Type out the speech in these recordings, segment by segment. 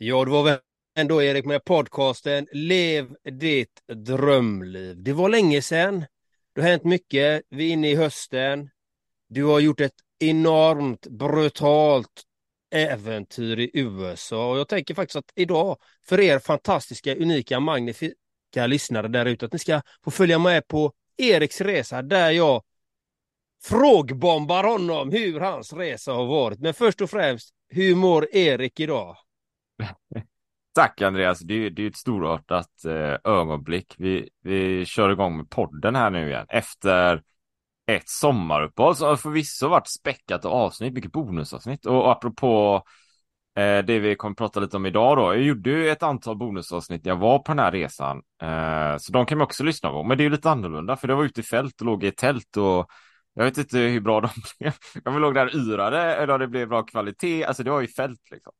Ja, det var väl ändå Erik med podcasten Lev ditt drömliv. Det var länge sedan. Det har hänt mycket. Vi är inne i hösten. Du har gjort ett enormt brutalt äventyr i USA och jag tänker faktiskt att idag för er fantastiska, unika, magnifika lyssnare där ute att ni ska få följa med på Eriks resa där jag frågbombar honom hur hans resa har varit. Men först och främst, hur mår Erik idag? Tack Andreas, det är, det är ett storartat eh, ögonblick. Vi, vi kör igång med podden här nu igen efter ett sommaruppehåll som förvisso varit späckat och avsnitt, mycket bonusavsnitt. Och, och apropå eh, det vi kommer prata lite om idag då. Jag gjorde ju ett antal bonusavsnitt när jag var på den här resan. Eh, så de kan man också lyssna på. Men det är ju lite annorlunda för det var ute i fält och låg i ett tält och jag vet inte hur bra de blev. De låg där yrade eller det blev bra kvalitet. Alltså det var ju fält liksom.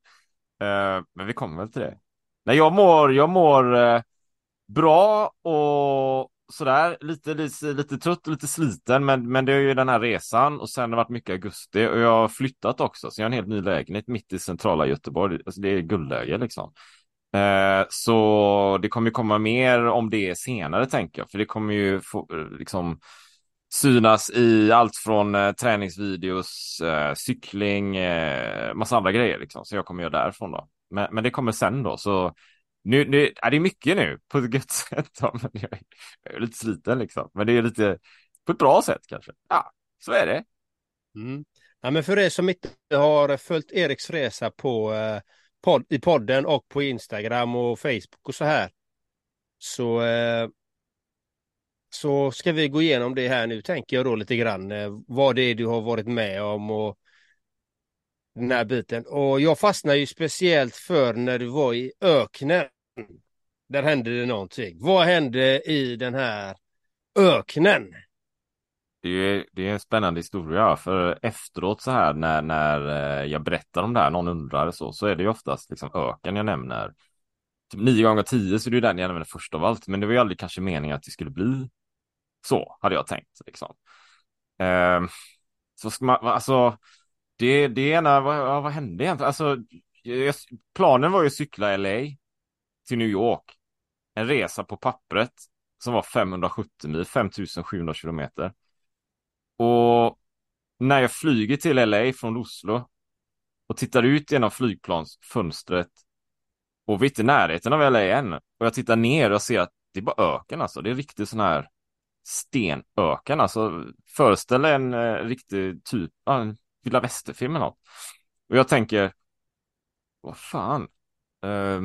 Eh, men vi kommer väl till det. Nej, jag mår, jag mår eh, bra och sådär, lite, lite, lite trött och lite sliten, men, men det är ju den här resan och sen har det varit mycket augusti och jag har flyttat också, så jag har en helt ny lägenhet mitt i centrala Göteborg. Alltså det är guldläge liksom. Eh, så det kommer komma mer om det senare tänker jag, för det kommer ju få, eh, liksom synas i allt från eh, träningsvideos, eh, cykling, eh, massa andra grejer liksom, så jag kommer göra därifrån då. Men, men det kommer sen då, så nu, nu är det mycket nu på ett gött sätt. Då, men jag, är, jag är lite sliten liksom. Men det är lite på ett bra sätt kanske. Ja, så är det. Mm. Ja, men för er som inte har följt Eriks resa på eh, pod i podden och på Instagram och Facebook och så här. Så, eh, så ska vi gå igenom det här nu tänker jag då lite grann. Eh, vad det är du har varit med om och den här biten. Och jag fastnar ju speciellt för när du var i öknen. Där hände det någonting. Vad hände i den här öknen? Det är, det är en spännande historia för efteråt så här när, när eh, jag berättar om det här, någon undrar så, så är det ju oftast liksom öken jag nämner. Typ nio gånger tio så är det ju den jag nämner först av allt, men det var ju aldrig kanske meningen att det skulle bli så, hade jag tänkt liksom. Eh, så ska man, alltså, det, det ena, vad, vad hände egentligen? Alltså, planen var ju att cykla LA till New York. En resa på pappret som var 570 mil, 5700 kilometer. Och när jag flyger till LA från Oslo och tittar ut genom flygplansfönstret och vi är inte i närheten av LA än. Och jag tittar ner och ser att det är bara öken alltså. Det är riktigt sån här stenöken. Alltså föreställ dig en eh, riktig typ, en vilda västerfilm eller något. Och jag tänker, vad fan. Eh,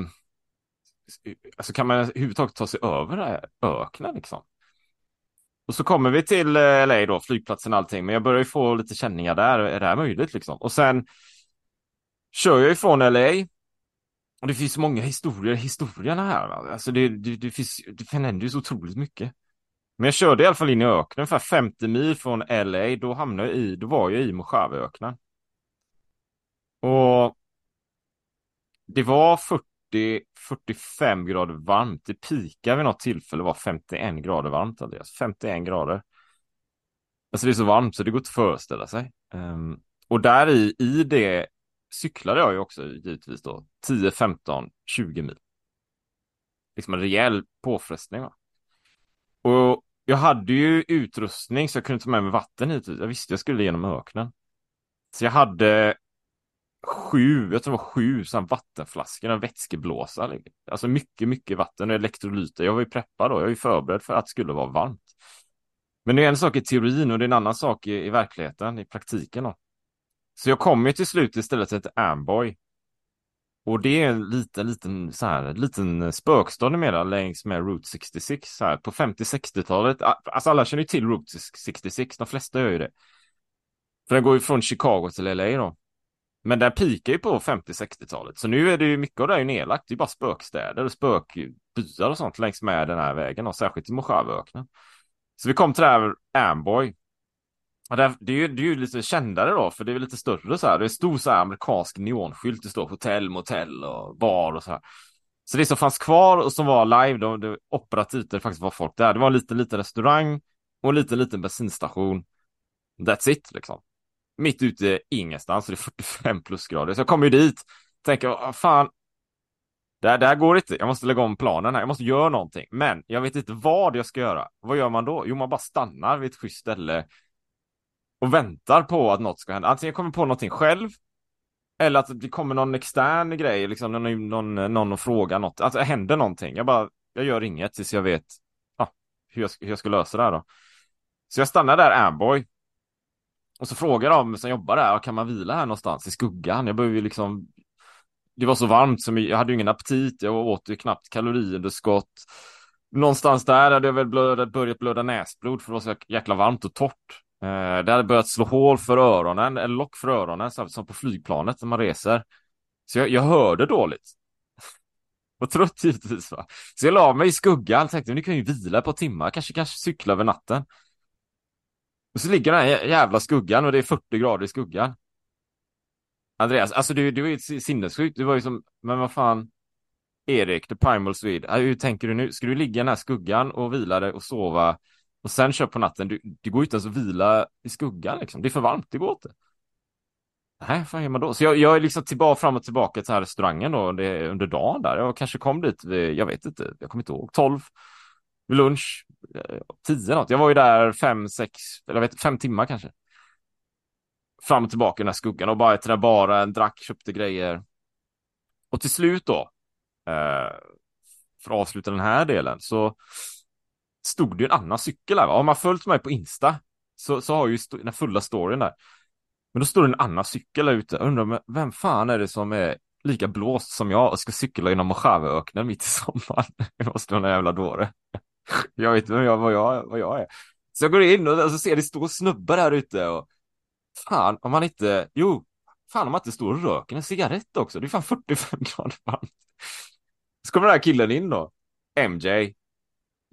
alltså kan man överhuvudtaget ta sig över det här öknen liksom? Och så kommer vi till eh, LA då, flygplatsen och allting, men jag börjar ju få lite känningar där. Är det här möjligt liksom? Och sen kör jag ifrån LA. Och det finns många historier, historierna här. Alltså det, det, det finns, det händer ju så otroligt mycket. Men jag körde i alla fall in i öknen, ungefär 50 mil från LA. Då hamnade jag i, då var jag i Mojaveöknen. Och det var 40-45 grader varmt. Det pikade vid något tillfälle var 51 grader varmt, Andreas. 51 grader. Alltså det är så varmt så det går inte att föreställa sig. Um, och där i, i det cyklade jag ju också givetvis då 10, 15, 20 mil. Liksom en rejäl påfrestning. Va? Och jag hade ju utrustning så jag kunde ta med mig vatten hit. Jag visste jag skulle genom öknen. Så jag hade sju, jag tror det var sju sådana vattenflaskor, en vätskeblåsa. Alltså mycket, mycket vatten och elektrolyter. Jag var ju preppad då, jag var ju förberedd för att det skulle vara varmt. Men det är en sak i teorin och det är en annan sak i, i verkligheten, i praktiken då. Så jag kom ju till slut istället till ett Amboy. Och det är en liten, liten, så här, liten spökstad numera längs med Route 66 här på 50-60-talet. Alltså alla känner ju till Route 66, de flesta gör ju det. För den går ju från Chicago till LA då. Men den pikar ju på 50-60-talet. Så nu är det ju mycket av det är ju nedlagt. Det är bara spökstäder och spökbyar och sånt längs med den här vägen och särskilt i Mojaveöknen. Så vi kom till det här Amboy det, är, det, är ju, det är ju lite kändare då, för det är lite större så här. Det är stor så här amerikansk neonskylt. Det står hotell, motell och bar och så här. Så det som fanns kvar och som var live, då, det operativt, där det faktiskt var folk där. Det var en liten, liten restaurang och en liten, liten bensinstation. That's it liksom. Mitt ute ingenstans, så det är 45 plusgrader. Så jag kommer ju dit, tänker, vad fan, Det här, det här går inte, jag måste lägga om planen här, jag måste göra någonting. Men jag vet inte vad jag ska göra. Vad gör man då? Jo, man bara stannar vid ett schysst ställe och väntar på att något ska hända. Antingen jag kommer på någonting själv eller att det kommer någon extern grej, liksom någon, någon, någon och frågar något. Alltså det händer någonting. Jag bara, jag gör inget tills jag vet ah, hur, jag, hur jag ska lösa det här då. Så jag stannar där, Amboy. Och så frågar de som jobbar där, kan man vila här någonstans i skuggan? Jag behöver ju liksom det var så varmt som jag hade ju ingen aptit, jag åt ju knappt kaloriunderskott. Någonstans där hade jag väl blöd, börjat blöda näsblod för det var så jäkla varmt och torrt. Eh, det hade börjat slå hål för öronen, eller lock för öronen, som på flygplanet när man reser. Så jag, jag hörde dåligt. Och trött givetvis va. Så jag la mig i skuggan, tänkte nu kan jag ju vila på timmar, kanske kanske cykla över natten. Och så ligger den här jävla skuggan och det är 40 grader i skuggan. Andreas, alltså du, du är ju sinnessjuk, Du var ju som, men vad fan. Erik, the primal Swede. Äh, hur tänker du nu? Ska du ligga i den här skuggan och vila dig och sova och sen kör på natten? Du, det går ju inte ens att vila i skuggan liksom. Det är för varmt, det går inte. Nej, vad fan gör man då? Så jag, jag är liksom tillbaka fram och tillbaka till här restaurangen då det, under dagen där. Jag kanske kom dit vid, jag vet inte, jag kommer inte ihåg, 12 vid lunch, eh, 10 något. Jag var ju där fem, sex, eller jag vet fem timmar kanske fram och tillbaka i den här skuggan och bara till den baren, drack, köpte grejer. Och till slut då, eh, för att avsluta den här delen, så stod det en annan cykel här. Va? Om man följt mig på Insta så, så har ju den fulla storyn där. Men då står det en annan cykel där ute. Jag undrar, vem fan är det som är lika blåst som jag och ska cykla genom Mojaveöknen mitt i sommaren? Det måste vara en jävla dåre. Jag vet inte vad jag, vad jag, vad jag är. Så jag går in och så ser det står snubbar här ute och fan om man inte, jo, fan om man inte står och röker en cigarett också. Det är fan 45 grader varmt. Så kommer den här killen in då, MJ,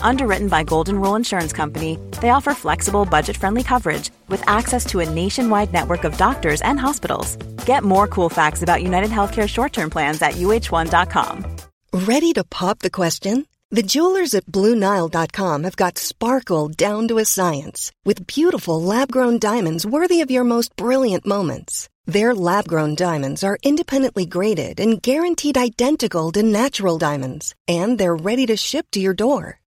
Underwritten by Golden Rule Insurance Company, they offer flexible, budget friendly coverage with access to a nationwide network of doctors and hospitals. Get more cool facts about United Healthcare short term plans at uh1.com. Ready to pop the question? The jewelers at Bluenile.com have got sparkle down to a science with beautiful lab grown diamonds worthy of your most brilliant moments. Their lab grown diamonds are independently graded and guaranteed identical to natural diamonds, and they're ready to ship to your door.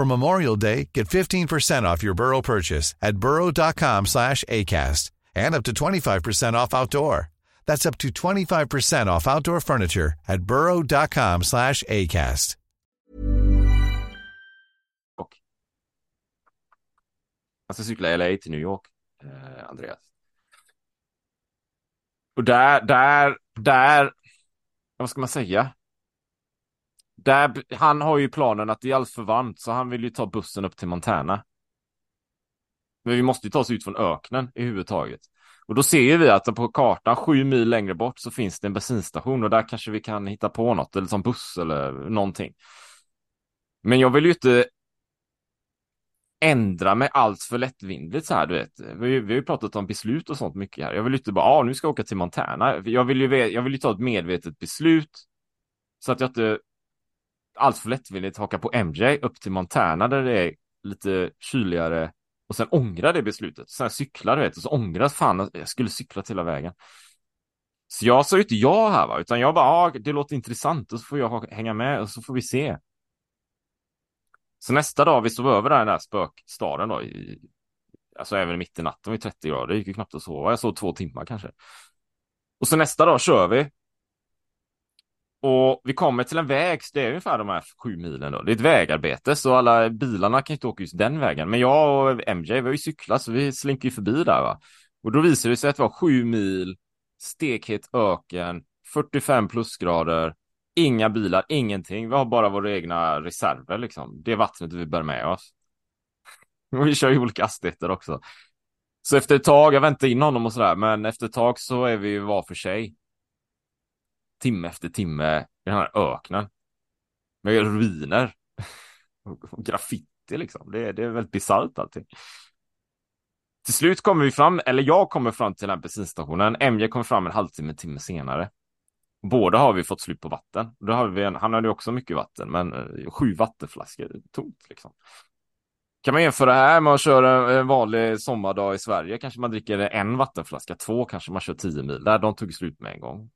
For Memorial Day, get 15% off your Burrow purchase at burrow.com slash ACAST and up to 25% off outdoor. That's up to 25% off outdoor furniture at burrow.com slash ACAST. Jag ska cykla LA till New York, eh, Andreas. Och där, där, där, vad ska man säga? Där, han har ju planen att det är alldeles för varmt så han vill ju ta bussen upp till Montana. Men vi måste ju ta oss ut från öknen i huvud taget. Och då ser vi att på kartan sju mil längre bort så finns det en bensinstation och där kanske vi kan hitta på något eller som buss eller någonting. Men jag vill ju inte ändra mig allt för lättvindigt så här, du vet. Vi, vi har ju pratat om beslut och sånt mycket här. Jag vill ju inte bara, ja, ah, nu ska jag åka till Montana. Jag vill ju, jag vill ju ta ett medvetet beslut så att jag inte allt för lättvindigt haka på MJ upp till Montana där det är lite kyligare och sen ångra det beslutet. Sen cyklar du vet och så ångras fan att jag skulle cykla hela vägen. Så jag sa ju inte ja här va, utan jag bara, ja, ah, det låter intressant och så får jag hänga med och så får vi se. Så nästa dag vi sov över där i den här spökstaden då, i, alltså även mitt i natten var 30 grader, det gick ju knappt att sova. Jag sov två timmar kanske. Och så nästa dag kör vi. Och vi kommer till en väg, så det är ungefär de här sju milen då. Det är ett vägarbete, så alla bilarna kan inte åka just den vägen. Men jag och MJ, vi har ju cyklat, så vi slinker ju förbi där va. Och då visar det sig att det var sju mil, stekhet öken, 45 plusgrader, inga bilar, ingenting. Vi har bara våra egna reserver liksom. Det vattnet vi bär med oss. Och vi kör ju olika hastigheter också. Så efter ett tag, jag väntar in honom och sådär, men efter ett tag så är vi ju var för sig. Timme efter timme i den här öknen. Med ruiner. Och graffiti liksom. Det, det är väldigt bisarrt allting. Till slut kommer vi fram, eller jag kommer fram till den här bensinstationen. MJ kommer fram en halvtimme, en timme senare. Båda har vi fått slut på vatten. Då har vi en, han hade också mycket vatten, men eh, sju vattenflaskor tomt liksom. Kan man jämföra det här med att köra en vanlig sommardag i Sverige? Kanske man dricker en vattenflaska, två kanske man kör tio mil. Där de tog slut med en gång.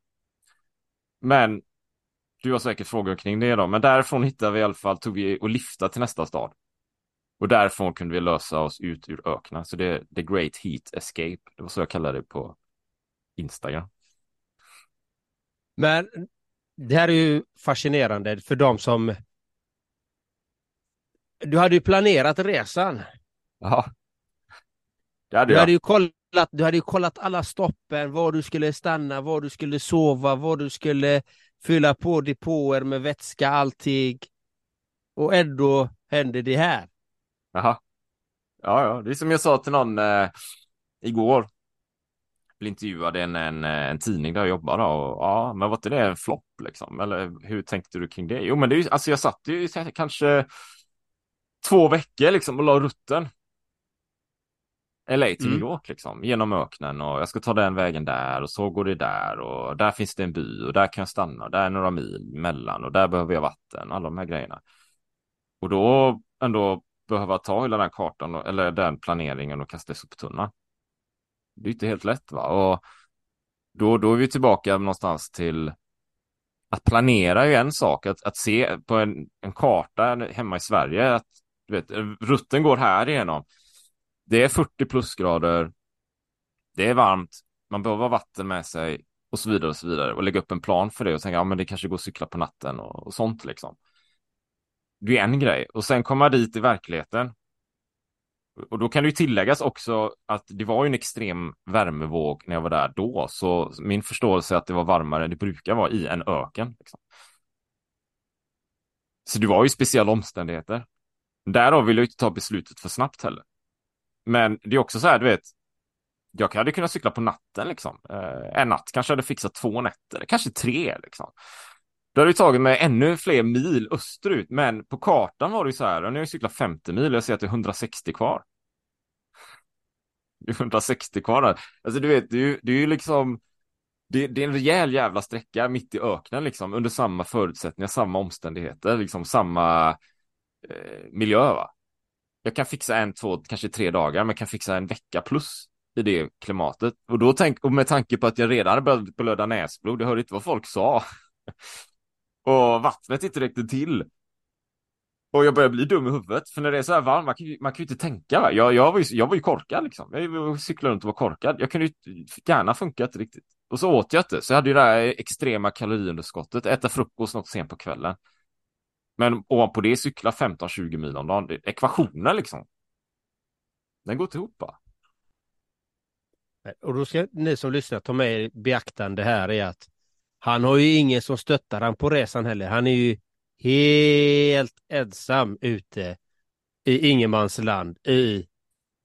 Men du har säkert frågor kring det då, men därifrån hittade vi i alla fall, tog vi och lyfta till nästa stad. Och därifrån kunde vi lösa oss ut ur öknen. Så det är The Great Heat Escape. Det var så jag kallade det på Instagram. Men det här är ju fascinerande för de som... Du hade ju planerat resan. Ja. Det hade Du jag. hade ju kollat, du hade ju kollat alla stoppen, var du skulle stanna, var du skulle sova, var du skulle fylla på depåer med vätska, allting. Och ändå hände det här. Jaha. Ja, ja, det är som jag sa till någon eh, igår. Blev intervjuad i en, en, en tidning där jag jobbar då, och ja, men var inte det en flopp liksom? Eller hur tänkte du kring det? Jo, men det är ju, alltså jag satt ju kanske två veckor liksom och la rutten. LA till New Mm. York liksom, genom öknen och jag ska ta den vägen där och så går det där och där finns det en by och där kan jag stanna och där är några mil mellan och där behöver jag vatten, alla de här grejerna. Och då ändå behöva ta hela den kartan och, eller den planeringen och kasta i soptunnan. Det är inte helt lätt va? Och då, då är vi tillbaka någonstans till att planera är ju en sak, att, att se på en, en karta hemma i Sverige att du vet, rutten går här igenom. Det är 40 plusgrader. Det är varmt. Man behöver ha vatten med sig och så vidare och så vidare och lägga upp en plan för det och tänka ja, men det kanske går att cykla på natten och, och sånt liksom. Det är en grej och sen komma dit i verkligheten. Och då kan det ju tilläggas också att det var ju en extrem värmevåg när jag var där då, så min förståelse är att det var varmare än det brukar vara i en öken. Liksom. Så det var ju speciella omständigheter. Därav vill jag inte ta beslutet för snabbt heller. Men det är också så här, du vet, jag hade kunnat cykla på natten liksom. Eh, en natt kanske hade fixat två nätter, kanske tre liksom. Då hade det tagit mig ännu fler mil österut, men på kartan var det ju så här, och nu har jag cyklat 50 mil och jag ser att det är 160 kvar. Det är 160 kvar där. Alltså du vet, det är ju, det är ju liksom, det, det är en rejäl jävla sträcka mitt i öknen liksom, under samma förutsättningar, samma omständigheter, liksom samma eh, miljö va. Jag kan fixa en, två, kanske tre dagar, men kan fixa en vecka plus i det klimatet. Och då tänk, och med tanke på att jag redan hade börjat blöda näsblod, jag hörde inte vad folk sa. och vattnet inte räckte till. Och jag börjar bli dum i huvudet, för när det är så här varmt, man kan ju, man kan ju inte tänka. Va? Jag, jag, var ju, jag var ju korkad liksom. Jag cyklade runt och var korkad. Jag kunde ju gärna funkat riktigt. Och så åt jag inte, så jag hade ju det här extrema kaloriunderskottet, äta frukost något sent på kvällen. Men ovanpå det cykla 15-20 mil om dagen. Ekvationen liksom. Den går inte ihop va? Och då ska ni som lyssnar ta med i beaktande här är att han har ju ingen som stöttar han på resan heller. Han är ju helt ensam ute i ingenmansland, i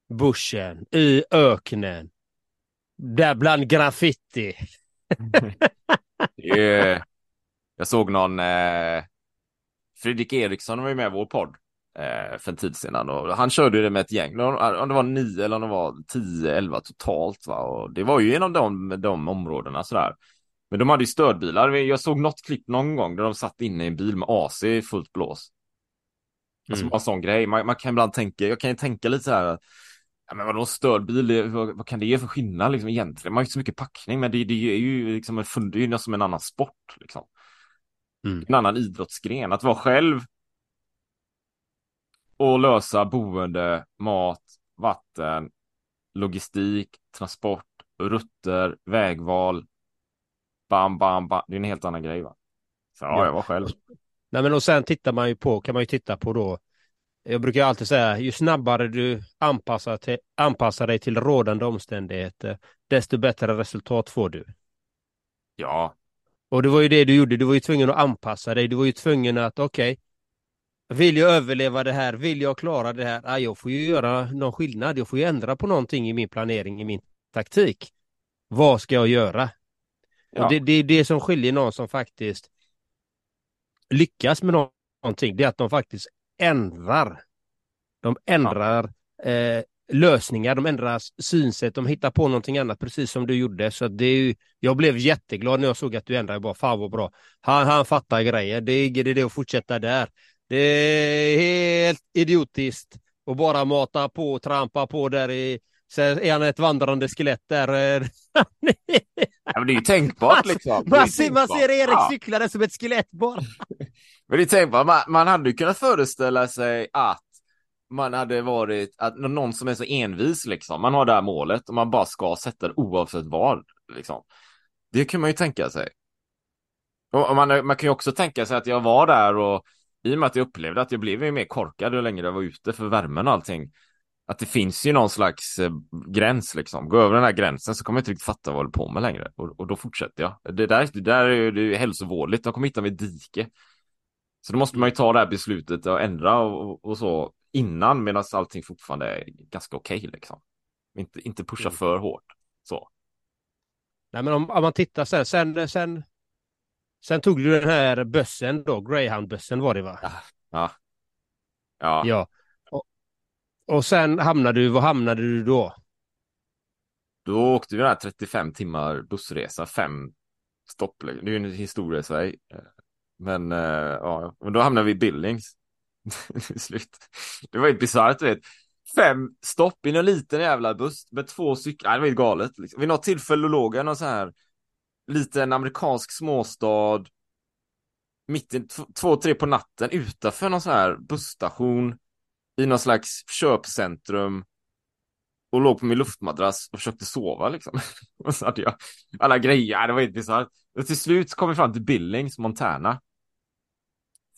bushen, i öknen. Där bland graffiti. Är, jag såg någon eh, Fredrik Eriksson var ju med i vår podd eh, för en tid sedan och han körde det med ett gäng. Om det var nio eller om det var tio, elva totalt va? och det var ju genom de, de områdena sådär. Men de hade ju stödbilar. Jag såg något klipp någon gång där de satt inne i en bil med AC fullt blås. Alltså Mm. bara en sån grej. Man, man kan ibland tänka, jag kan ju tänka lite så här. Ja, men vadå stödbil, vad, vad kan det ge för skillnad liksom egentligen? Man har ju inte så mycket packning, men det, det är ju liksom en, det är ju som en annan sport liksom. Mm. En annan idrottsgren. Att vara själv och lösa boende, mat, vatten, logistik, transport, rutter, vägval. Bam, bam, bam. Det är en helt annan grej va. Så ja, jag var själv. Nej, men och sen tittar man ju på, kan man ju titta på då. Jag brukar alltid säga, ju snabbare du anpassar, till, anpassar dig till rådande omständigheter, desto bättre resultat får du. Ja, Och det var ju det du gjorde, du var ju tvungen att anpassa dig, du var ju tvungen att, okej, vill jag överleva det här, vill jag klara det här, ah, jag får ju göra någon skillnad, jag får ju ändra på någonting i min planering, i min taktik. Vad ska jag göra? Ja. Och det, det är det som skiljer någon som faktiskt lyckas med nå- någonting, det är att de faktiskt ändrar. De ändrar eh, lösningar, de ändrar synsätt, de hittar på någonting annat precis som du gjorde. Så det är ju, jag blev jätteglad när jag såg att du ändrade, bara fan vad bra. Han, han fattar grejer, det är det, att fortsätta där. Det är helt idiotiskt att bara mata på och trampa på där i så är han ett vandrande skelett där. Ja, men det är ju tänkbart liksom. Man, ser, man tänkbart. ser Erik Ja. cykla där som ett skelett bara. Men det är tänkbart, man, man hade ju kunnat föreställa sig att man hade varit, att någon som är så envis liksom, man har det här målet och man bara ska sätta det oavsett vad, liksom. Det kan man ju tänka sig. Och man, man kan ju också tänka sig att jag var där och i och med att jag upplevde att jag blev ju mer korkad ju längre jag var ute för värmen och allting. Att det finns ju någon slags eh, gräns liksom. Gå över den här gränsen så kommer jag inte riktigt fatta vad jag håller på med längre. Och, och då fortsätter jag. Det där, det där är ju det är hälsovårdligt. hälsovådligt. De kommer hitta mig i ett dike. Så då måste man ju ta det här beslutet och ändra och, och, och så innan medan allting fortfarande är ganska okej liksom. Inte, inte pusha Mm. för hårt. Så. Nej, men om, om man tittar sen, sen, sen, sen tog du den här bössen då, Greyhound-bössen var det va? Ja. Ja. Ja. Och, och sen hamnade du, var hamnade du då? Då åkte vi den här 35 timmar bussresa, fem stopp. liksom. Det är ju en historia i Sverige. Men, eh, ja, men då hamnade vi i Billings. Slut. Det var helt bisarrt, du vet. Fem stopp i en liten jävla buss med två cyklar. Det var helt galet. Liksom. Vid något tillfälle låg jag i någon så här liten amerikansk småstad. Mitt i två, tre på natten utanför någon så här busstation. I någon slags köpcentrum och låg på min luftmadrass och försökte sova liksom. och så hade jag alla grejer, det var helt bisarrt. Och till slut kom vi fram till Billings, Montana.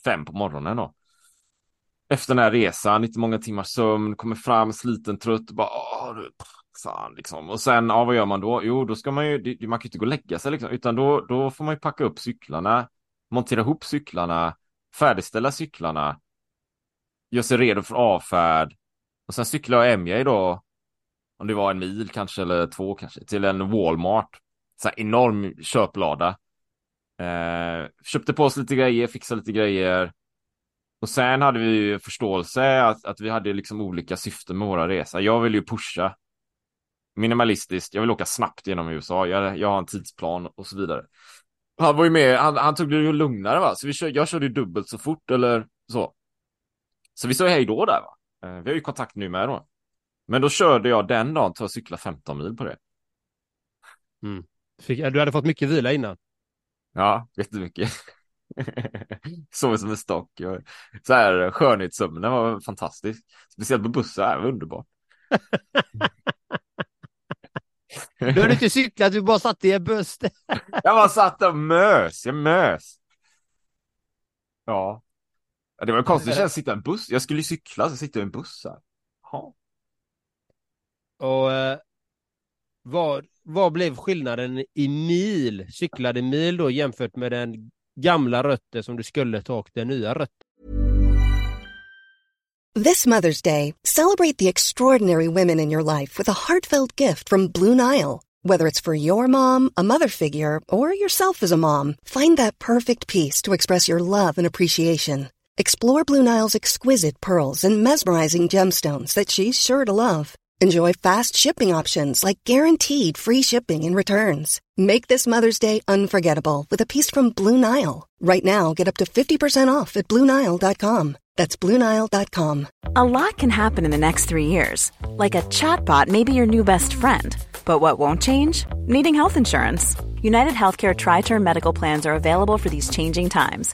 Fem på morgonen då. Efter den här resan, inte många timmars sömn, kommer fram sliten, trött, och bara åh, fan liksom. Och sen, ja vad gör man då? Jo, då ska man ju, man kan ju inte gå och lägga sig liksom, utan då, då får man ju packa upp cyklarna, montera ihop cyklarna, färdigställa cyklarna, göra sig redo för avfärd. Och sen cyklar jag MJ då om det var en mil kanske eller två kanske, till en Walmart. Så här enorm köplada. Eh, köpte på oss lite grejer, fixade lite grejer. Och sen hade vi ju förståelse att, att vi hade liksom olika syften med våra resa. Jag vill ju pusha minimalistiskt. Jag vill åka snabbt genom USA. Jag, jag har en tidsplan och så vidare. Han var ju med, han, han tog det ju lugnare va, så vi kör, jag körde ju dubbelt så fort eller så. Så vi sa hej då där va. Eh, vi har ju kontakt nu med då. Men då körde jag den dagen till att cykla 15 mil på det. Fick, du hade fått mycket vila innan. Ja, jättemycket. Sov som en stock. Så här, skönhetssömnen var fantastisk. Speciellt på bussen, det var underbart. Du hade inte cyklat, du bara satt i en buss. Jag bara satt och mös, jag mös. Ja. Det var konstigt att sitta i en buss. Jag skulle ju cykla, så sitter jag i en buss här. Ja. Och eh, vad, vad blev skillnaden i mil, cyklade mil då jämfört med den gamla rötter som du skulle ta och den nya rötter? This Mother's Day, celebrate the extraordinary women in your life with a heartfelt gift from Blue Nile. Whether it's for your mom, a mother figure, or yourself as a mom, find that perfect piece to express your love and appreciation. Explore Blue Nile's exquisite pearls and mesmerizing gemstones that she's sure to love. Enjoy fast shipping options like guaranteed free shipping and returns. Make this Mother's Day unforgettable with a piece from Blue Nile. Right now, get up to 50% off at BlueNile.com. That's BlueNile.com. A lot can happen in the next three years. Like a chatbot may be your new best friend. But what won't change? Needing health insurance. United Healthcare Tri Term Medical Plans are available for these changing times.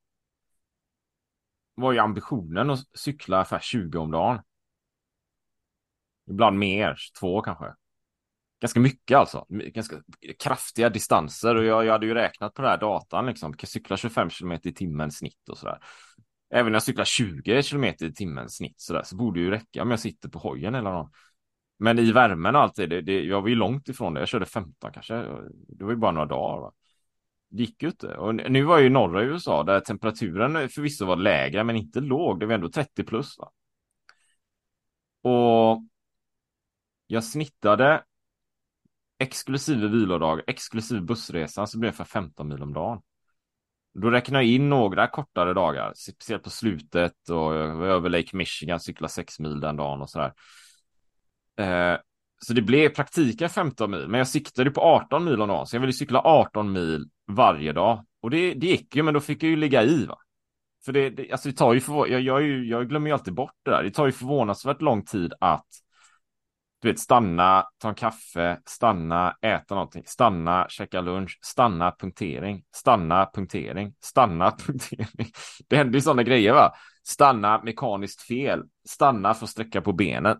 var ju ambitionen att cykla ungefär 20 om dagen. Ibland mer, två kanske. Ganska mycket alltså. Ganska kraftiga distanser och jag, jag hade ju räknat på den här datan liksom. Jag kan cykla 25 km i timmen snitt och sådär. Även när jag cyklar 20 km i timmen snitt sådär så borde det ju räcka om jag sitter på hojen eller något. Men i värmen alltid, det, det, jag var ju långt ifrån det. Jag körde 15 kanske. Det var ju bara några dagar. Va? Det gick ju inte. Och nu var jag i norra USA där temperaturen förvisso var lägre men inte låg. Det var ändå 30 plus. Va? Och jag snittade exklusive vilodag, exklusive bussresan så blev det för 15 mil om dagen. Då räknar jag in några kortare dagar, speciellt på slutet och över Lake Michigan, cykla 6 mil den dagen och sådär. Eh, så det blev i praktiken 15 mil, men jag siktade på 18 mil om dagen, så jag ville cykla 18 mil varje dag. Och det, det gick ju, men då fick jag ju ligga i va. För det, det alltså det tar ju förvå- jag, jag, jag glömmer ju alltid bort det där. Det tar ju förvånansvärt lång tid att du vet, stanna, ta en kaffe, stanna, äta någonting, stanna, käka lunch, stanna, punktering, stanna, punktering, stanna, punktering. Det händer ju sådana grejer va? Stanna mekaniskt fel, stanna för att sträcka på benen,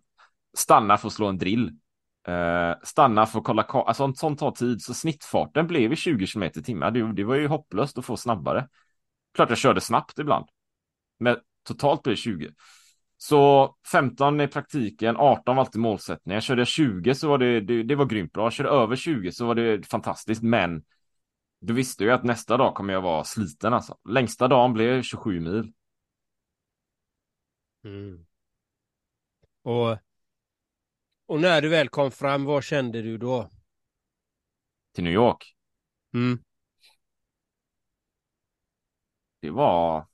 stanna för att slå en drill, Eh, stanna för att kolla, alltså sånt, sånt tar tid, så snittfarten blev i 20 km i timmen. Det, det var ju hopplöst att få snabbare. Klart jag körde snabbt ibland, men totalt blev det 20. Så 15 i praktiken, 18 var alltid målsättningen. Körde jag 20 så var det, det, det var grymt bra. Körde över 20 så var det fantastiskt, men då visste jag att nästa dag kommer jag vara sliten alltså. Längsta dagen blev 27 mil. Mm. Och, och när du väl kom fram, vad kände du då? Till New York? Mm. Det var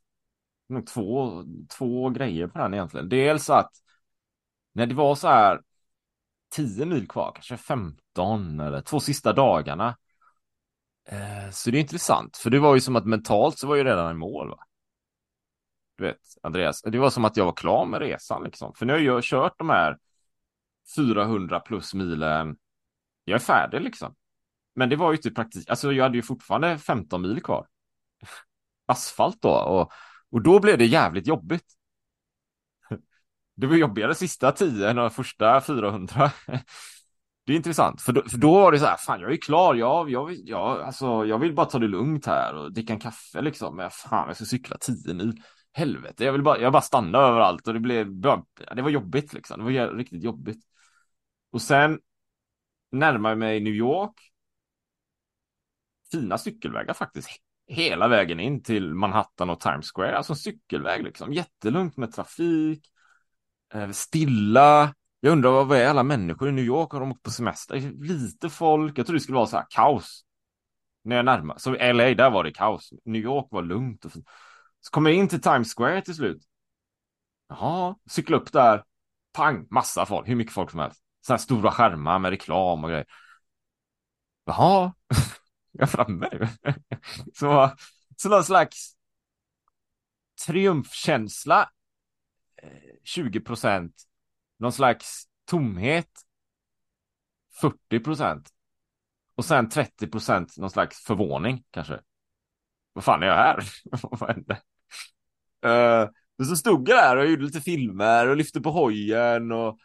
nog två, två grejer på den egentligen. Dels att när det var så här 10 mil kvar, kanske 15 eller två sista dagarna. Eh, så det är intressant, för det var ju som att mentalt så var jag redan i mål. Va? Du vet, Andreas, det var som att jag var klar med resan liksom. För nu har jag kört de här 400 plus milen. Jag är färdig liksom. Men det var ju inte praktik, alltså jag hade ju fortfarande 15 mil kvar. Asfalt då och och då blev det jävligt jobbigt. Det var jobbigare sista 10 än de första 400. Det är intressant, för då, för då var det så här, fan jag är klar, jag, jag, jag, alltså, jag vill bara ta det lugnt här och dricka en kaffe liksom, men fan jag ska cykla 10 mil. Helvete, jag vill bara, jag bara stanna överallt och det blev, det var jobbigt liksom, det var riktigt jobbigt. Och sen närmar jag mig New York. Fina cykelvägar faktiskt, hela vägen in till Manhattan och Times Square, alltså en cykelväg liksom, jättelugnt med trafik, eh, stilla. Jag undrar vad är alla människor i New York? Har de åkt på semester? Lite folk. Jag tror det skulle vara så här kaos. När jag närmar Så LA, där var det kaos. New York var lugnt och fint. Så kommer jag in till Times Square till slut. Jaha, cykla upp där. Pang, massa folk, hur mycket folk som helst. Så här stora skärmar med reklam och grejer. Jaha, jag är framme nu. så, så någon slags triumfkänsla. Eh, 20 procent. Någon slags tomhet. 40 procent. Och sen 30 procent någon slags förvåning kanske. Vad fan är jag här? Vad hände? Uh, så stod jag där och gjorde lite filmer och lyfte på hojen och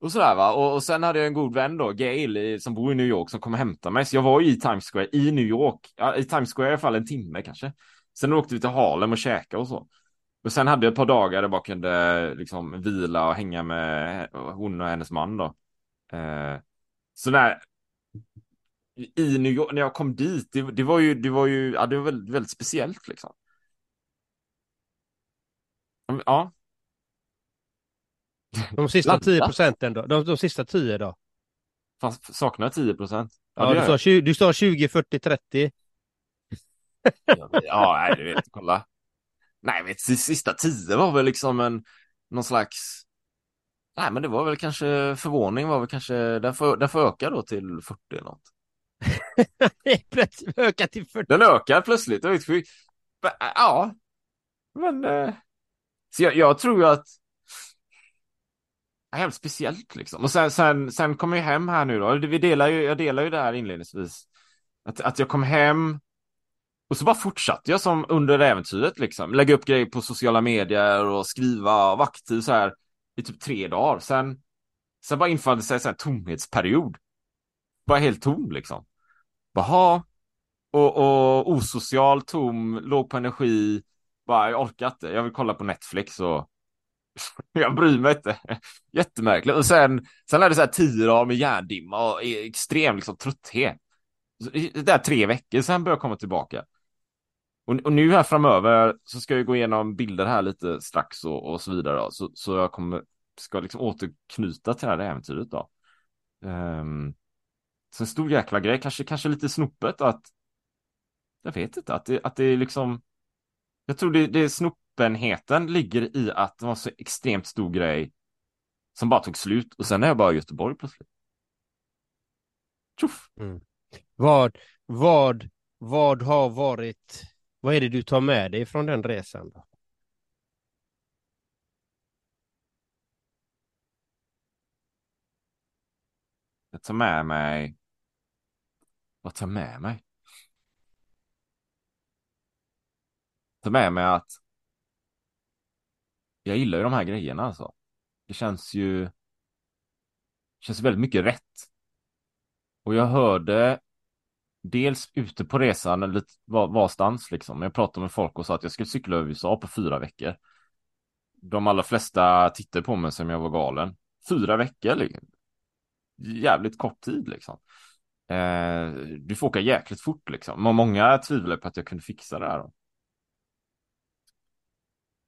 och sådär va, och, och, sen hade jag en god vän då, Gail, som bor i New York, som kom och hämtade mig. Så jag var ju i Times Square i New York, ja, i Times Square i alla fall en timme kanske. Sen åkte vi till Harlem och käkade och så. Och sen hade jag ett par dagar där jag bara kunde liksom vila och hänga med hon och hennes man då. Eh, så när i New York, när jag kom dit, det, det var ju, det var ju, ja, det var väldigt, väldigt speciellt liksom. Ja, de sista 10 procenten då? De, de sista 10 då? Fast saknar 10 procent. Ja, ja du, sa 20, du sa 20, 40, 30. ja, nej, du vet, kolla. Nej, vet, sista 10 var väl liksom en någon slags Nej men det var väl kanske förvåning var väl kanske den får, den får öka då till 40 eller något. Plötsligt öka till 40. Den ökar plötsligt. Vet, för, ja. Men. Eh, så jag, jag tror att. Helt speciellt liksom. Och sen, sen, sen kom jag hem här nu då. Vi delar ju, jag delar ju det här inledningsvis. Att, att jag kom hem. Och så bara fortsatte jag som under äventyret liksom. Lägga upp grejer på sociala medier och skriva och vara aktiv så här i typ tre dagar. Sen, sen bara infann sig en tomhetsperiod. Bara helt tom liksom. Baha. Och, och osocial, tom, låg på energi. Bara, jag orkar inte. Jag vill kolla på Netflix och jag bryr mig inte. Jättemärkligt. Och sen, sen är det så här tio dagar med hjärndimma och extrem liksom, trötthet. Det är tre veckor, sen börjar jag komma tillbaka. Och, och, nu här framöver så ska jag gå igenom bilder här lite strax och, och så vidare. Då. Så, så jag kommer, ska liksom återknyta till det här äventyret då. Um, så en stor jäkla grej, kanske, kanske lite snopet att jag vet inte, att det, att det är liksom jag tror det, det snoppenheten ligger i att det var så extremt stor grej som bara tog slut och sen är jag bara i Göteborg plötsligt. Tjoff! Mm. Vad, vad, vad har varit, vad är det du tar med dig från den resan? Då? Jag tar med mig vad tar med mig? tar med mig att jag gillar ju de här grejerna alltså. Det känns ju känns väldigt mycket rätt. Och jag hörde dels ute på resan lite varstans liksom. Jag pratade med folk och sa att jag skulle cykla över USA på fyra veckor. De allra flesta tittade på mig som jag var galen. Fyra veckor, liksom. jävligt kort tid liksom. Eh, du får åka jäkligt fort liksom. Många tvivlade på att jag kunde fixa det här.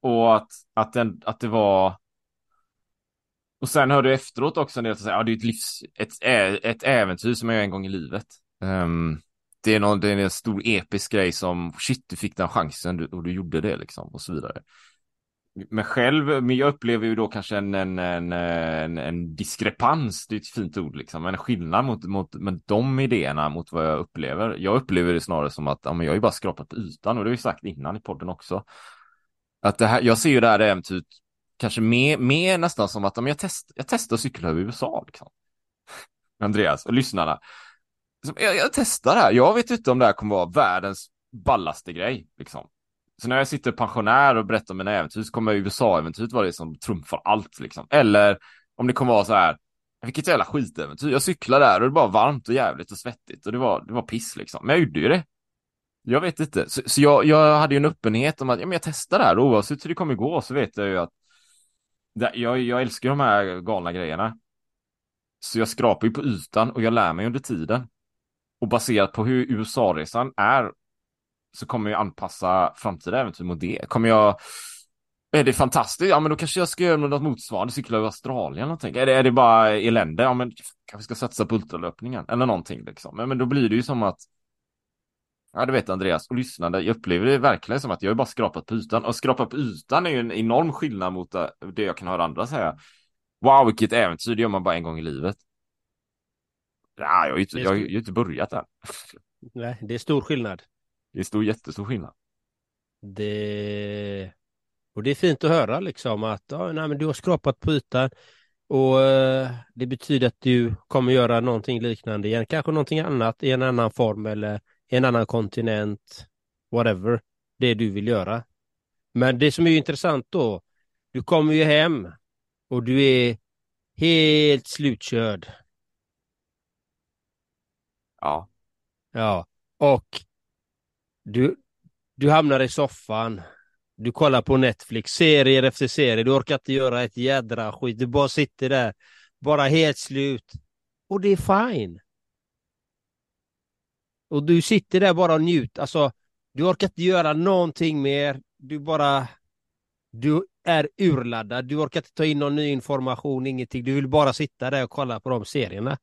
Och att, att, den, att det var... Och sen hörde jag efteråt också en del säga, ja det är ett livs... Ett, ett äventyr som jag gör en gång i livet. Um, det är, någon, det är en stor episk grej som, shit du fick den chansen och du gjorde det liksom och så vidare men själv, men jag upplever ju då kanske en, en, en, en, en diskrepans, det är ett fint ord liksom, en skillnad mot, mot med de idéerna mot vad jag upplever. Jag upplever det snarare som att ja, men jag har ju bara skrapat på ytan och det har vi sagt innan i podden också. Att det här, jag ser ju det här äventyret kanske mer, mer nästan som att men jag, test, jag testar att cykla över USA. Liksom. Andreas och lyssnarna. Jag, jag testar det här. Jag vet inte om det här kommer vara världens ballaste grej. Liksom. Så när jag sitter pensionär och berättar om mina äventyr så kommer USA-äventyret vara det som trumfar allt liksom. Eller om det kommer vara så här, vilket jävla skitäventyr. Jag cyklar där och det är bara varmt och jävligt och svettigt och det var, det var piss liksom. Men jag gjorde ju det. Jag vet inte. Så, så jag, jag hade ju en öppenhet om att ja, men jag testar det här oavsett hur det kommer gå så vet jag ju att det, jag, jag älskar de här galna grejerna. Så jag skrapar ju på ytan och jag lär mig under tiden. Och baserat på hur USA-resan är så kommer jag anpassa framtida äventyr mot det. Kommer jag är det fantastiskt? Ja, men då kanske jag ska göra något motsvarande, cykla över Australien eller någonting. Är det, är det bara elände? Ja, men kanske ska satsa på ultralöpningen eller någonting liksom. Men, men då blir det ju som att Ja, det vet Andreas och lyssnande. Jag upplever det verkligen som att jag bara skrapat på ytan och skrapa på ytan är ju en enorm skillnad mot eh, det jag kan höra andra säga. Wow, vilket äventyr, det gör man bara en gång i livet. Ja, jag har ju inte, jag har ju inte börjat än. Nej, det är stor skillnad. Det är stor, jättestor skillnad. Det... Och det är fint att höra liksom att ja, nej, men du har skrapat på ytan och uh, det betyder att du kommer göra någonting liknande igen, kanske någonting annat i en annan form eller en annan kontinent, whatever det du vill göra. Men det som är intressant då, du kommer ju hem och du är helt slutkörd. Ja. Ja, och du, du hamnar i soffan. Du kollar på Netflix, serier efter serier. Du orkar inte göra ett jädra skit. Du bara sitter där, bara helt slut. Och det är fine. Och du sitter där bara och njuter. Alltså, du orkar inte göra någonting mer. Du bara... Du är urladdad. Du orkar inte ta in någon ny information, ingenting. Du vill bara sitta där och kolla på de serierna.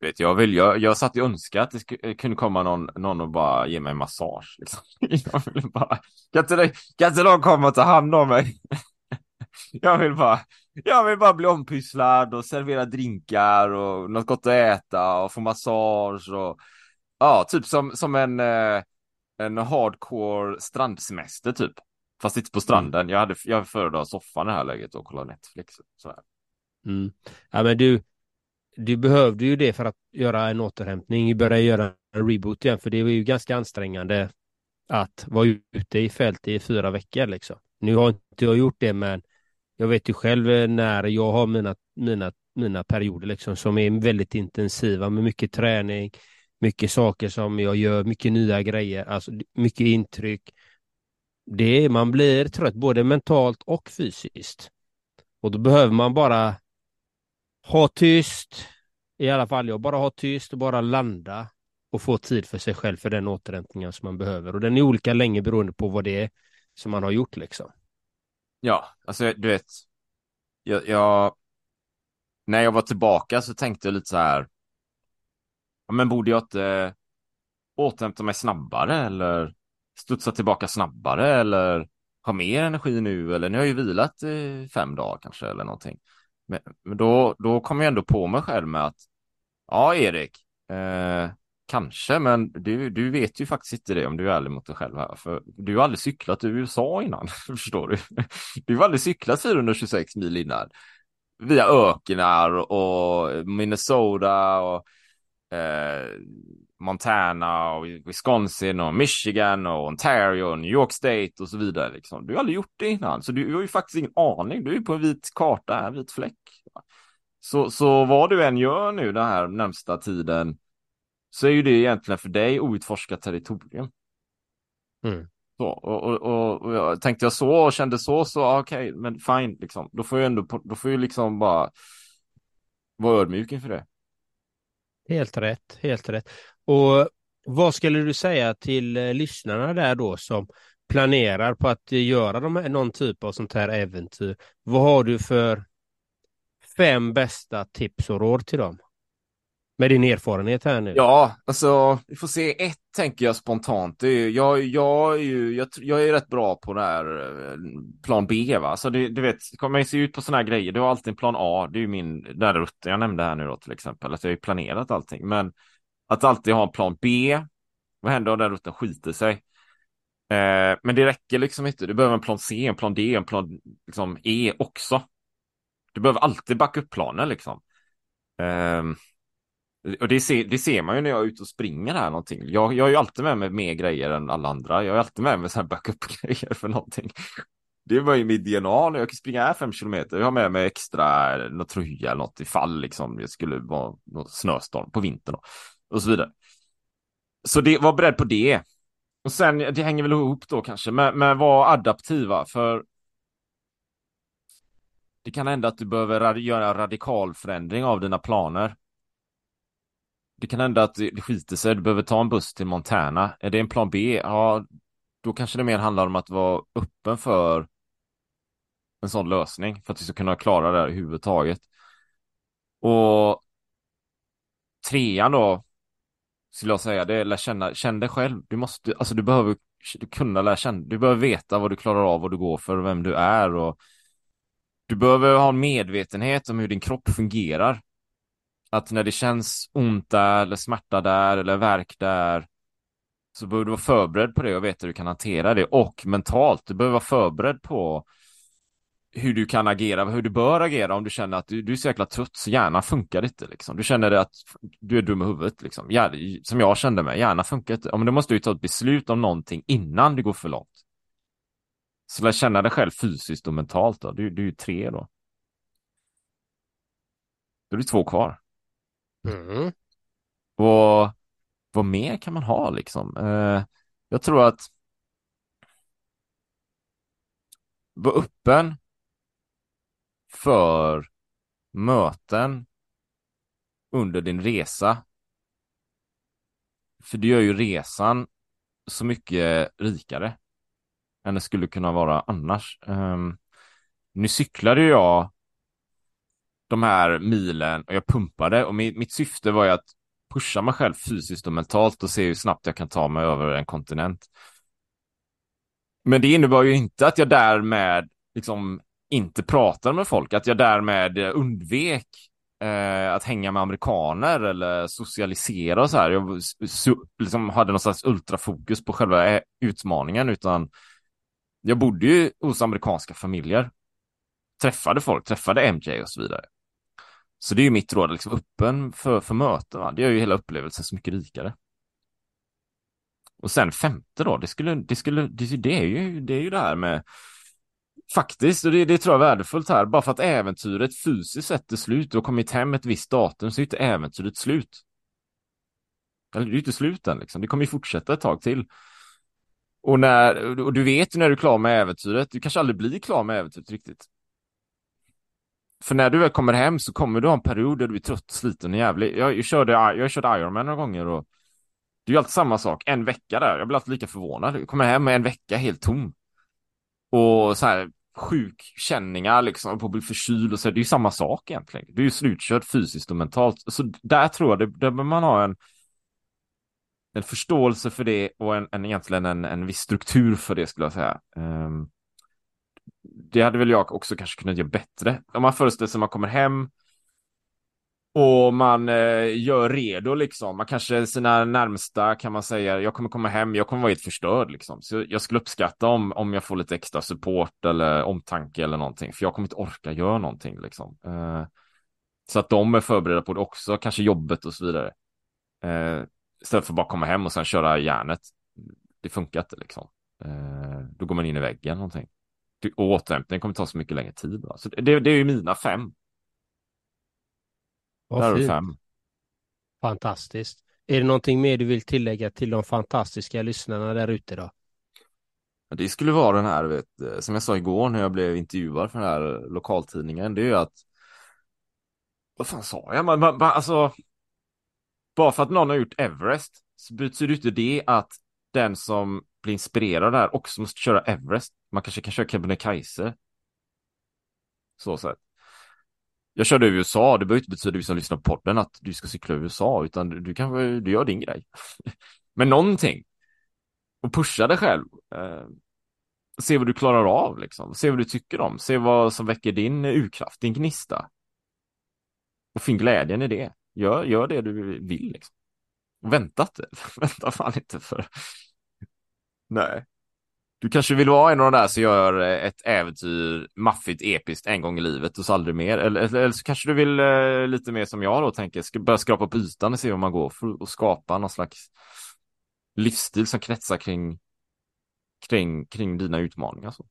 Vet, jag, vill, jag, jag satt och önskade att det skulle, kunde komma någon, någon och bara ge mig en massage. Liksom. Jag vill bara, kan, inte, kan inte någon komma och ta hand om mig? jag vill bara, jag vill bara bli ompysslad och servera drinkar och något gott att äta och få massage och ja, typ som, som en, eh, en hardcore strandsemester typ. Fast inte på stranden. Mm. Jag hade, jag föredrar soffan i det här läget och kolla Netflix. Sådär. Mm. Ja, men du, du behövde ju det för att göra en återhämtning, börja göra en reboot igen, för det var ju ganska ansträngande att vara ute i fält i fyra veckor liksom. Nu har inte jag gjort det, men jag vet ju själv när jag har mina, mina, mina perioder liksom som är väldigt intensiva med mycket träning, mycket saker som jag gör, mycket nya grejer, alltså mycket intryck. Det är, man blir trött både mentalt och fysiskt. Och då behöver man bara ha tyst, i alla fall jag, bara ha tyst och bara landa och få tid för sig själv för den återhämtningen som man behöver. Och den är olika länge beroende på vad det är som man har gjort liksom. Ja, alltså du vet, jag, jag, när jag var tillbaka så tänkte jag lite så här, ja, men borde jag inte återhämta mig snabbare eller studsa tillbaka snabbare eller ha mer energi nu eller nu har jag ju vilat i fem dagar kanske eller någonting. Men, men då, då kom jag ändå på mig själv med att ja, Erik, eh, kanske, men du, du vet ju faktiskt inte det om du är ärlig mot dig själv här, för du har aldrig cyklat i USA innan, förstår du? Du har aldrig cyklat 426 mil innan, via öknar och Minnesota och eh, Montana och Wisconsin och Michigan och Ontario och New York State och så vidare. Liksom. Du har aldrig gjort det innan, så du, har ju faktiskt ingen aning. Du är på en vit karta, en vit fläck. Så, så vad du än gör nu den här närmsta tiden så är ju det egentligen för dig outforskat territorium. Mm. Så, och, och, och, och jag tänkte jag så och kände så, så okej, okay, men fine, liksom. Då får jag ändå, då får jag liksom bara vara ödmjuk inför det. Helt rätt, helt rätt. Och vad skulle du säga till eh, lyssnarna där då som planerar på att eh, göra de här, någon typ av sånt här äventyr? Vad har du för fem bästa tips och råd till dem? Med din erfarenhet här nu. Ja, alltså vi får se. Ett tänker jag spontant. Det är, jag, jag, är ju, jag, jag är rätt bra på det här eh, plan B. Va? Så det, du vet, kommer man se ut på sådana här grejer. Du har alltid en plan A. Det är ju min den rutten jag nämnde här nu då till exempel. Att jag har ju planerat allting. Men att alltid ha en plan B. Vad händer om den rutten skiter sig? Eh, men det räcker liksom inte. Du behöver en plan C, en plan D, en plan liksom, E också. Du behöver alltid backa upp planen liksom. Eh, och det ser, det ser man ju när jag är ute och springer här någonting. Jag, jag har ju alltid med mig mer grejer än alla andra. Jag har alltid med mig så här backup-grejer för någonting. Det var ju mitt DNA när jag kan springa här fem kilometer. Jag har med mig extra, något tröja eller något ifall liksom det skulle vara något snöstorm på vintern och, och så vidare. Så det, var beredd på det. Och sen, det hänger väl ihop då kanske, men, men var adaptiva för det kan hända att du behöver göra radikal förändring av dina planer det kan hända att det skiter sig, du behöver ta en buss till Montana. Är det en plan B? Ja, då kanske det mer handlar om att vara öppen för en sån lösning för att vi ska kunna klara det här överhuvudtaget. Och trean då, skulle jag säga, det är lära känna, känn dig själv. Du måste, alltså du behöver kunna lära känna, du behöver veta vad du klarar av, vad du går för och vem du är och du behöver ha en medvetenhet om hur din kropp fungerar att när det känns ont där eller smärta där eller värk där så behöver du vara förberedd på det och veta hur du kan hantera det och mentalt, du behöver vara förberedd på hur du kan agera, hur du bör agera om du känner att du, du är så jäkla trött så hjärnan funkar inte liksom. Du känner att du är dum i huvudet liksom. Ja, som jag kände mig, hjärnan funkar inte. Ja, men då måste du ta ett beslut om någonting innan det går för långt. Så lär känna dig själv fysiskt och mentalt då. Du, du är ju tre då. Då är det två kvar. Mm. Och vad mer kan man ha liksom? Eh, jag tror att vara öppen för möten under din resa. För det gör ju resan så mycket rikare än det skulle kunna vara annars. Um, nu cyklade jag de här milen och jag pumpade och mitt, mitt syfte var ju att pusha mig själv fysiskt och mentalt och se hur snabbt jag kan ta mig över en kontinent. Men det innebar ju inte att jag därmed liksom inte pratade med folk, att jag därmed undvek eh, att hänga med amerikaner eller socialisera och så här. Jag liksom hade någon slags ultrafokus på själva eh, utmaningen, utan jag bodde ju hos amerikanska familjer. Träffade folk, träffade MJ och så vidare. Så det är ju mitt råd, liksom öppen för, för möten. Va? Det gör ju hela upplevelsen så mycket rikare. Och sen femte då, det skulle, det skulle, det, det är ju, det är ju det här med Faktiskt, och det, det tror jag är värdefullt här, bara för att äventyret fysiskt sett är slut och kommit hem ett visst datum så är ju inte äventyret slut. Eller det är ju inte slut än liksom, det kommer ju fortsätta ett tag till. Och, när, och du vet när du är klar med äventyret, du kanske aldrig blir klar med äventyret riktigt. För när du väl kommer hem så kommer du ha en period där du är trött, sliten och jävlig. Jag, jag körde, jag körde Ironman några gånger och det är ju alltid samma sak, en vecka där, jag blir alltid lika förvånad. Jag kommer hem med en vecka helt tom. Och så här sjukkänningar liksom, på att bli förkyld och så, det är ju samma sak egentligen. Du är ju slutkörd fysiskt och mentalt. Så där tror jag, det, där behöver man ha en en förståelse för det och en, en egentligen en, en viss struktur för det skulle jag säga. Um, det hade väl jag också kanske kunnat göra bättre. Om man föreställer sig att man kommer hem och man eh, gör redo liksom. Man kanske sina närmsta kan man säga, jag kommer komma hem, jag kommer vara helt förstörd liksom. Så jag skulle uppskatta om, om jag får lite extra support eller omtanke eller någonting, för jag kommer inte orka göra någonting liksom. Eh, så att de är förberedda på det också, kanske jobbet och så vidare. Eh, istället för att bara komma hem och sen köra järnet. Det funkar inte liksom. Eh, då går man in i väggen någonting. Och återhämtning kommer ta så mycket längre tid. Va? Så det, det är ju mina fem. Vad fint. fem. Fantastiskt. Är det någonting mer du vill tillägga till de fantastiska lyssnarna där ute då? Det skulle vara den här, vet, eh, som jag sa igår när jag blev intervjuad för den här lokaltidningen, det är ju att vad fan sa jag? Man, man, alltså, bara för att någon har gjort Everest så betyder inte det att den som bli inspirerad där också måste köra Everest. Man kanske kan köra Kebnekaise. Så sätt. Jag körde USA, det behöver inte betyda vi som lyssnar på podden att du ska cykla i USA, utan du, du kanske du gör din grej. Men någonting. Och pusha dig själv. Eh, se vad du klarar av, liksom. Se vad du tycker om. Se vad som väcker din urkraft, din gnista. Och finn glädjen i det. Gör, gör det du vill liksom. Vänta inte. Vänta fan inte för... Nej. Du kanske vill vara en av de där som gör eh, ett äventyr maffigt, episkt en gång i livet och så aldrig mer. Eller, eller, eller så kanske du vill eh, lite mer som jag då tänker, ska börja skrapa på ytan och se hur man går för att skapa någon slags livsstil som kretsar kring, kring, kring dina utmaningar. Så.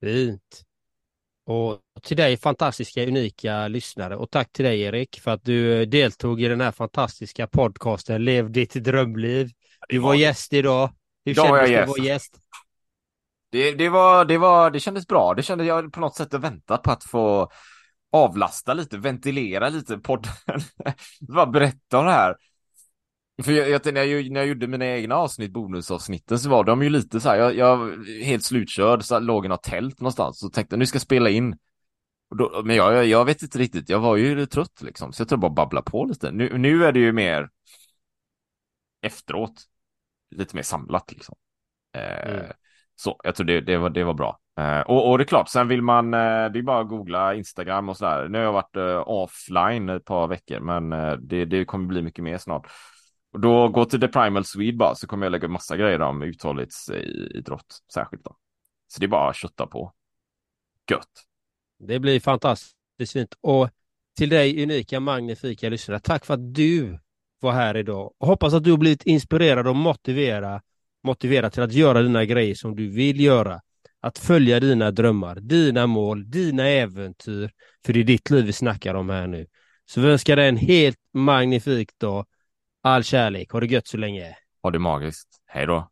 Fint. Och till dig fantastiska, unika lyssnare och tack till dig Erik för att du eh, deltog i den här fantastiska podcasten Lev ditt drömliv. Du var gäst idag. Hur kändes det att vara gäst? Det, det, var, det, var, det kändes bra. Det kände jag på något sätt väntat på att få avlasta lite, ventilera lite podden. Bara berätta om det här. För jag, jag, när, jag, när jag gjorde mina egna avsnitt, bonusavsnitten, så var de ju lite så här, jag, jag helt slutkörd, så låg i något tält någonstans och tänkte nu ska jag spela in. Då, men jag, jag vet inte riktigt, jag var ju trött liksom, så jag tror bara babbla på lite. Nu, nu är det ju mer efteråt, lite mer samlat liksom. Eh, mm. Så jag tror det, det, var, det var bra. Eh, och, och, det är klart, sen vill man, eh, det är bara att googla Instagram och sådär. Nu har jag varit offline ett par veckor, men det, det kommer bli mycket mer snart. Och då gå till The Primal Swede bara så kommer jag lägga massa grejer om uthållighetsidrott särskilt då. Så det är bara att kötta på. Gött. Det blir fantastiskt fint. Och till dig unika, magnifika lyssnare, tack för att du vara här idag. Och hoppas att du har blivit inspirerad och motiverad, motiverad till att göra dina grejer som du vill göra. Att följa dina drömmar, dina mål, dina äventyr. För det är ditt liv vi snackar om här nu. Så vi önskar dig en helt magnifik dag All kärlek. Ha det gött så länge. Ha det magiskt. Hej då.